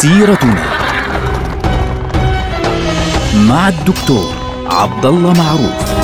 سيرتنا مع الدكتور عبد الله معروف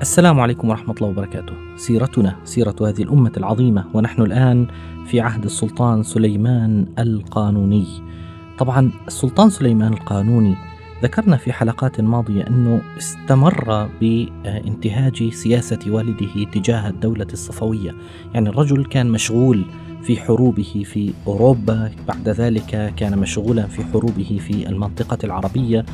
السلام عليكم ورحمة الله وبركاته. سيرتنا سيرة هذه الأمة العظيمة ونحن الآن في عهد السلطان سليمان القانوني. طبعا السلطان سليمان القانوني ذكرنا في حلقات ماضية أنه استمر بانتهاج سياسة والده تجاه الدولة الصفوية. يعني الرجل كان مشغول في حروبه في أوروبا بعد ذلك كان مشغولا في حروبه في المنطقة العربية.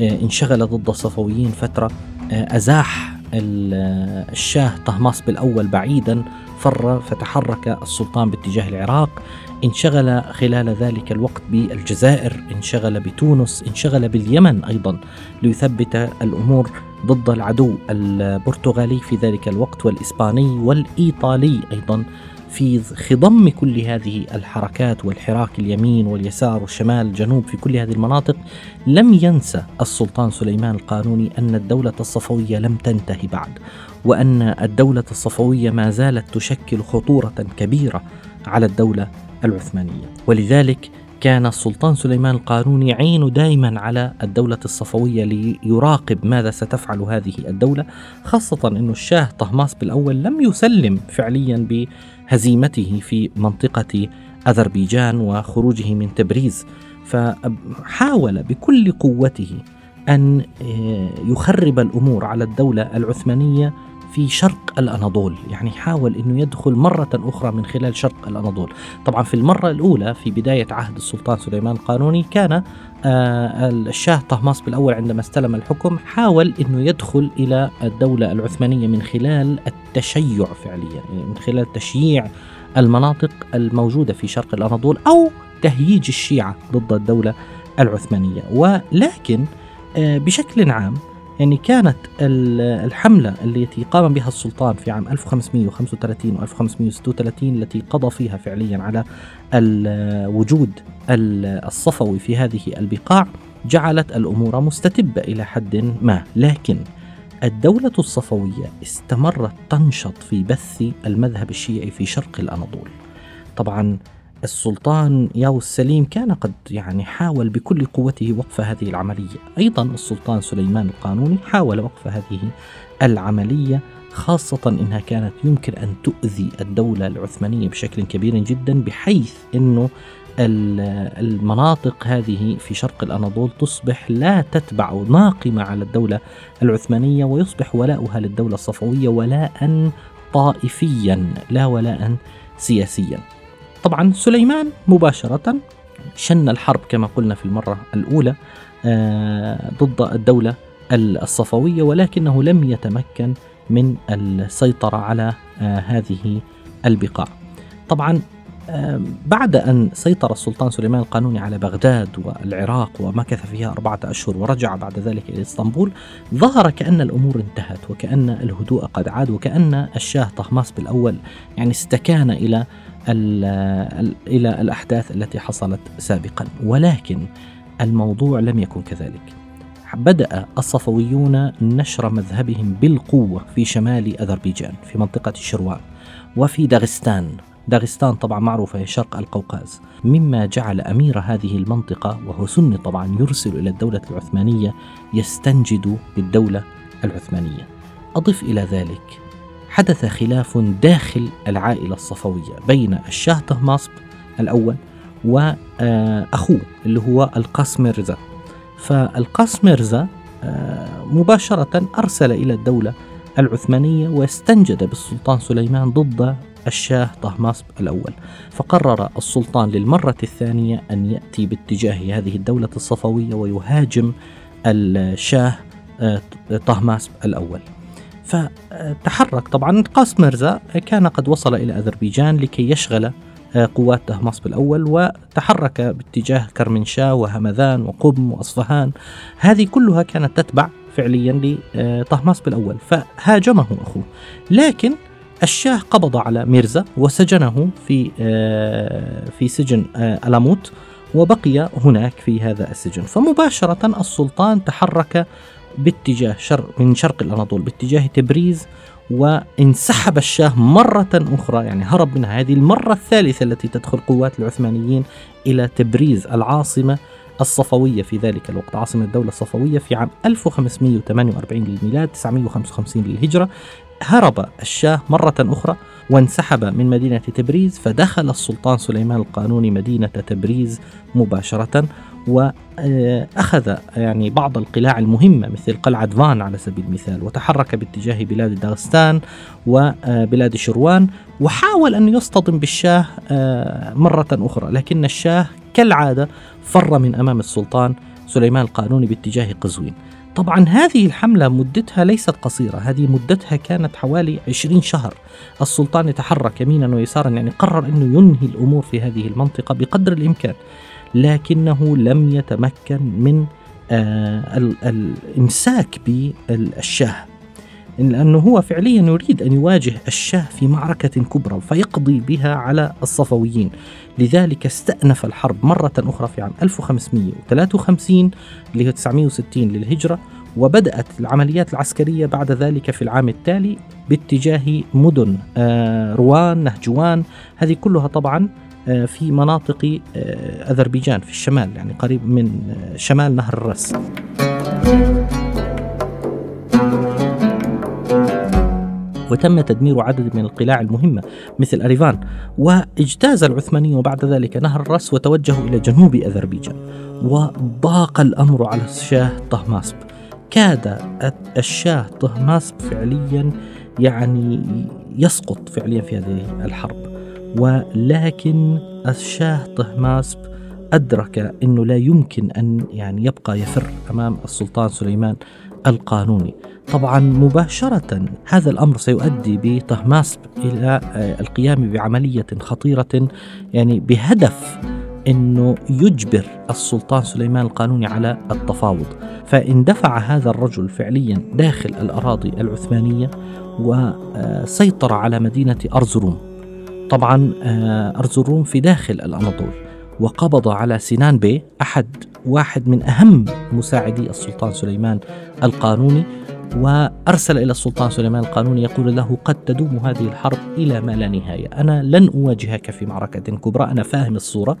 انشغل ضد الصفويين فترة. أزاح الشاه طهماسب الأول بعيدا فر فتحرك السلطان باتجاه العراق. انشغل خلال ذلك الوقت بالجزائر انشغل بتونس انشغل باليمن أيضا ليثبت الأمور ضد العدو البرتغالي في ذلك الوقت والإسباني والإيطالي أيضا في خضم كل هذه الحركات والحراك اليمين واليسار والشمال الجنوب في كل هذه المناطق. لم ينسى السلطان سليمان القانوني أن الدولة الصفوية لم تنتهي بعد وأن الدولة الصفوية ما زالت تشكل خطورة كبيرة على الدولة العثمانية. ولذلك كان السلطان سليمان القانوني عينه دائما على الدولة الصفوية ليراقب ماذا ستفعل هذه الدولة خاصة أن الشاه طهماسب الأول لم يسلم فعليا بهزيمته في منطقة أذربيجان وخروجه من تبريز. فحاول بكل قوته أن يخرب الأمور على الدولة العثمانية في شرق الأناضول يعني حاول أنه يدخل مرة أخرى من خلال شرق الأناضول. طبعا في المرة الأولى في بداية عهد السلطان سليمان القانوني كان الشاه طهماسب الأول عندما استلم الحكم حاول أنه يدخل إلى الدولة العثمانية من خلال التشيع فعليا يعني من خلال تشييع المناطق الموجودة في شرق الأناضول أو تهييج الشيعة ضد الدولة العثمانية. ولكن بشكل عام يعني كانت الحملة التي قام بها السلطان في عام 1535 و 1536 التي قضى فيها فعليا على الوجود الصفوي في هذه البقاع جعلت الأمور مستتبة إلى حد ما. لكن الدولة الصفوية استمرت تنشط في بث المذهب الشيعي في شرق الأناضول. طبعا السلطان ياو السليم كان قد يعني حاول بكل قوته وقف هذه العملية. أيضا السلطان سليمان القانوني حاول وقف هذه العملية خاصة إنها كانت يمكن أن تؤذي الدولة العثمانية بشكل كبير جدا بحيث أنه المناطق هذه في شرق الأناضول تصبح لا تتبع ناقمة على الدولة العثمانية ويصبح ولاؤها للدولة الصفوية ولاء طائفيا لا ولاء سياسيا. طبعا سليمان مباشرة شن الحرب كما قلنا في المرة الأولى ضد الدولة الصفوية ولكنه لم يتمكن من السيطرة على هذه البقاع. طبعا بعد أن سيطر السلطان سليمان القانوني على بغداد والعراق ومكث فيها أربعة أشهر ورجع بعد ذلك إلى إسطنبول ظهر كأن الأمور انتهت وكأن الهدوء قد عاد وكأن الشاه طهماسب الأول يعني استكان إلى إلى الأحداث التي حصلت سابقا. ولكن الموضوع لم يكن كذلك. بدأ الصفويون نشر مذهبهم بالقوة في شمال أذربيجان في منطقة شروان وفي داغستان. داغستان طبعا معروفة هي شرق القوقاز. مما جعل أمير هذه المنطقة وهو سني طبعا يرسل إلى الدولة العثمانية يستنجد بالدولة العثمانية. أضف إلى ذلك حدث خلاف داخل العائلة الصفوية بين الشاه طهماسب الأول وأخوه اللي هو القاس ميرزا فالقاس ميرزا مباشرة أرسل إلى الدولة العثمانية واستنجد بالسلطان سليمان ضد الشاه طهماسب الأول. فقرر السلطان للمرة الثانية أن يأتي باتجاه هذه الدولة الصفوية ويهاجم الشاه طهماسب الأول. فتحرك. طبعا قاس مرزا كان قد وصل إلى أذربيجان لكي يشغل قوات طهماسب الأول وتحرك باتجاه كرمنشاه وهمذان وقم وأصفهان. هذه كلها كانت تتبع فعليا لطهماسب الأول فهاجمه أخوه. لكن الشاه قبض على ميرزا وسجنه في في سجن ألاموت وبقي هناك في هذا السجن. فمباشرة السلطان تحرك باتجاه شرق من شرق الأناضول باتجاه تبريز وانسحب الشاه مرة أخرى يعني هرب منها. هذه المرة الثالثة التي تدخل قوات العثمانيين إلى تبريز العاصمة الصفوية في ذلك الوقت. عاصمة الدولة الصفوية في عام 1548 للميلاد 955 للهجرة. هرب الشاه مرة أخرى وانسحب من مدينة تبريز فدخل السلطان سليمان القانوني مدينة تبريز مباشرة. وأخذ يعني بعض القلاع المهمة مثل قلعة فان على سبيل المثال وتحرك باتجاه بلاد داغستان وبلاد شروان وحاول أن يصطدم بالشاه آه، مرة أخرى لكن الشاه كالعادة فر من أمام السلطان سليمان القانوني باتجاه قزوين. طبعا هذه الحملة مدتها ليست قصيرة هذه مدتها كانت حوالي 20 شهر. السلطان يتحرك يمينا ويسارا يعني قرر أنه ينهي الأمور في هذه المنطقة بقدر الإمكان. لكنه لم يتمكن من آه الإمساك بالشاه. لأنه هو فعليا يريد أن يواجه الشاه في معركة كبرى فيقضي بها على الصفويين. لذلك استأنف الحرب مرة أخرى في عام 1553 اللي هو 960 للهجرة وبدأت العمليات العسكرية بعد ذلك في العام التالي باتجاه مدن آه، روان نهجوان. هذه كلها طبعا في مناطق آه، أذربيجان في الشمال يعني قريب من شمال نهر الرس. وتم تدمير عدد من القلاع المهمة مثل أريفان واجتاز العثمانيون بعد ذلك نهر الرس وتوجهوا إلى جنوب أذربيجان. وضاق الأمر على الشاه طهماسب. كاد الشاه طهماسب فعليا يعني يسقط فعليا في هذه الحرب. ولكن الشاه طهماسب أدرك أنه لا يمكن أن يعني يبقى يفر أمام السلطان سليمان القانوني. طبعا مباشرة هذا الأمر سيؤدي بطهماسب إلى آه، القيام بعملية خطيرة يعني بهدف أنه يجبر السلطان سليمان القانوني على التفاوض. فاندفع هذا الرجل فعليا داخل الأراضي العثمانية وسيطر على مدينة أرزروم. طبعا آه، أرزروم في داخل الأناضول. وقبض على سنان بي أحد واحد من أهم مساعدي السلطان سليمان القانوني. وأرسل إلى السلطان سليمان القانوني يقول له قد تدوم هذه الحرب إلى ما لا نهاية. أنا لن أواجهك في معركة كبرى. أنا فاهم الصورة.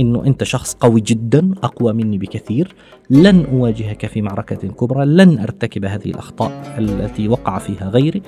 أنه أنت شخص قوي جدا أقوى مني بكثير. لن أواجهك في معركة كبرى. لن أرتكب هذه الأخطاء التي وقع فيها غيري.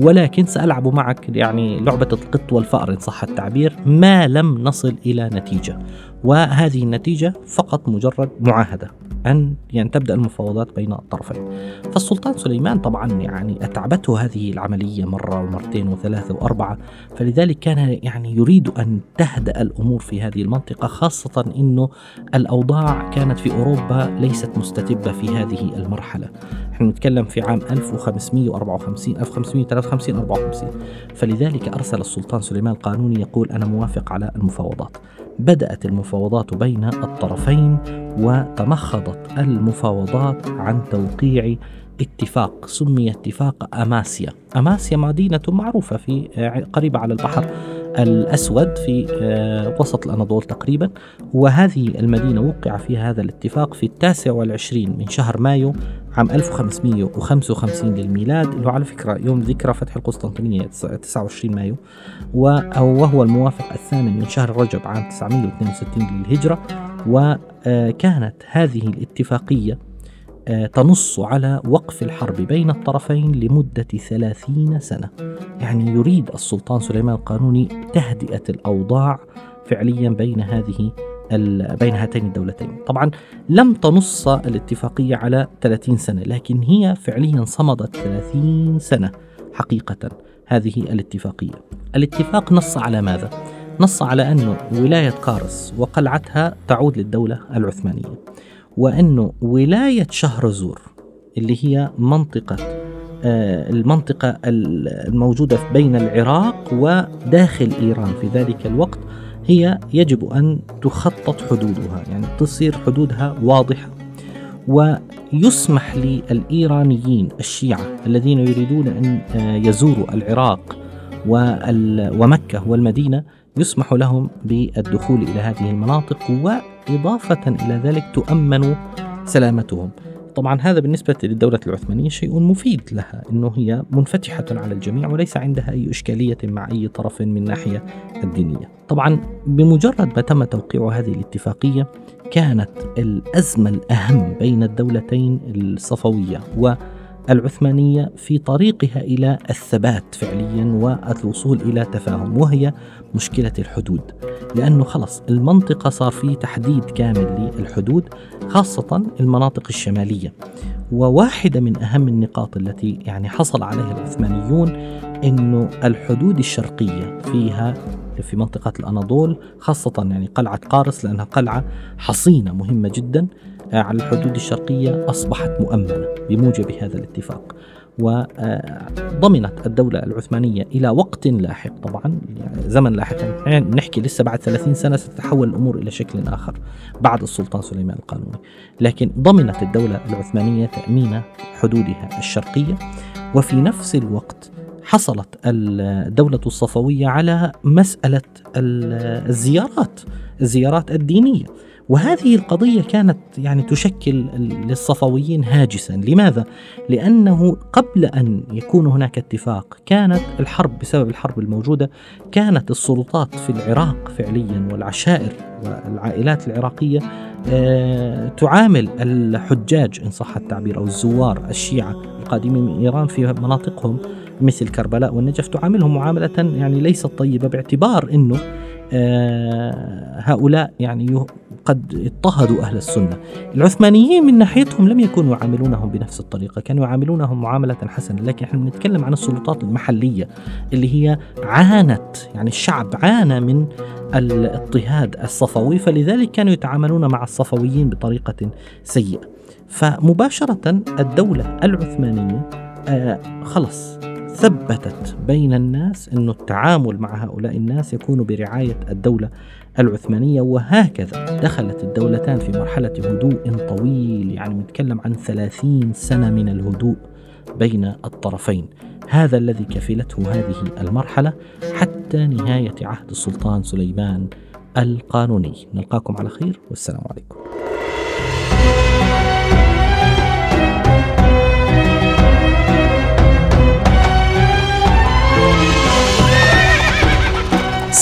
ولكن سألعب معك يعني لعبة القط والفأر إن صح التعبير. ما لم نصل إلى نتيجة. وهذه النتيجة فقط مجرد معاهدة. أن يعني تبدأ المفاوضات بين الطرفين. فالسلطان سليمان طبعا يعني أتعبته هذه العملية مرة ومرتين وثلاثة وأربعة فلذلك كان يعني يريد أن تهدأ الأمور في هذه المنطقة خاصة أنه الأوضاع كانت في أوروبا ليست مستتبة في هذه المرحلة. نحن نتكلم في عام 1554 1553 54 فلذلك أرسل السلطان سليمان القانوني يقول أنا موافق على المفاوضات. بدأت المفاوضات بين الطرفين وتمخضت المفاوضات عن توقيع اتفاق سمي اتفاق أماسيا. أماسيا مدينة معروفة في قريبة على البحر الأسود في آه، وسط الأناضول تقريبا. وهذه المدينة وقع فيها هذا الاتفاق في التاسع والعشرين من شهر مايو عام 1555 للميلاد اللي هو على فكرة يوم ذكرى فتح القسطنطينية 29 مايو. وهو الموافق الثامن من شهر رجب عام 962 للهجرة. وكانت هذه الاتفاقية آه، تنص على وقف الحرب بين الطرفين لمدة ثلاثين سنة. يعني يريد السلطان سليمان القانوني تهدئة الأوضاع فعليا بين هذه بين هاتين الدولتين. طبعا لم تنص الاتفاقية على 30 سنة لكن هي فعليا صمدت 30 سنة حقيقة هذه الاتفاقية. الاتفاق نص على ماذا؟ نص على أن ولاية قارس وقلعتها تعود للدولة العثمانية وأنه ولاية شهرزور اللي هي منطقة آه، المنطقة الموجودة بين العراق وداخل إيران في ذلك الوقت هي يجب أن تخطط حدودها يعني تصير حدودها واضحة. ويسمح للإيرانيين الشيعة الذين يريدون أن آه، يزوروا العراق ومكة والمدينة يسمح لهم بالدخول إلى هذه المناطق إضافة إلى ذلك تؤمن سلامتهم. طبعا هذا بالنسبة للدولة العثمانية شيء مفيد لها أنه هي منفتحة على الجميع وليس عندها أي إشكالية مع أي طرف من ناحية الدينية. طبعا بمجرد ما تم توقيع هذه الاتفاقية كانت الأزمة الأهم بين الدولتين الصفوية و العثمانية في طريقها إلى الثبات فعليا والوصول إلى تفاهم وهي مشكلة الحدود. لأنه خلص المنطقة صار في تحديد كامل للحدود خاصة المناطق الشمالية. وواحدة من أهم النقاط التي يعني حصل عليها العثمانيون أنه الحدود الشرقية فيها في منطقة الأناضول خاصة يعني قلعة قارس لأنها قلعة حصينة مهمة جدا على الحدود الشرقية أصبحت مؤمنة بموجب هذا الاتفاق. وضمنت الدولة العثمانية إلى وقت لاحق. طبعا يعني زمن لاحق. يعني نحكي لسه بعد 30 سنة ستتحول الأمور إلى شكل آخر بعد السلطان سليمان القانوني. لكن ضمنت الدولة العثمانية تأمين حدودها الشرقية وفي نفس الوقت حصلت الدولة الصفوية على مسألة الزيارات الزيارات الدينية. وهذه القضية كانت يعني تشكل للصفويين هاجسا لماذا؟ لأنه قبل أن يكون هناك اتفاق كانت الحرب بسبب الحرب الموجودة كانت السلطات في العراق فعليا والعشائر والعائلات العراقية آه، تعامل الحجاج إن صح التعبير أو الزوار الشيعة القادمين من إيران في مناطقهم مثل كربلاء والنجف تعاملهم معاملة يعني ليست طيبة باعتبار أنه هؤلاء يعني قد اضطهدوا أهل السنة. العثمانيين من ناحيتهم لم يكونوا يعاملونهم بنفس الطريقة كانوا يعاملونهم معاملة حسنة لكن إحنا بنتكلم عن السلطات المحلية اللي هي عانت يعني الشعب عانى من الاضطهاد الصفوي فلذلك كانوا يتعاملون مع الصفويين بطريقة سيئة. فمباشرة الدولة العثمانية آه خلص ثبتت بين الناس أن التعامل مع هؤلاء الناس يكون برعاية الدولة العثمانية وهكذا دخلت الدولتان في مرحلة هدوء طويل يعني نتكلم عن ثلاثين سنة من الهدوء بين الطرفين. هذا الذي كفلته هذه المرحلة حتى نهاية عهد السلطان سليمان القانوني. نلقاكم على خير والسلام عليكم.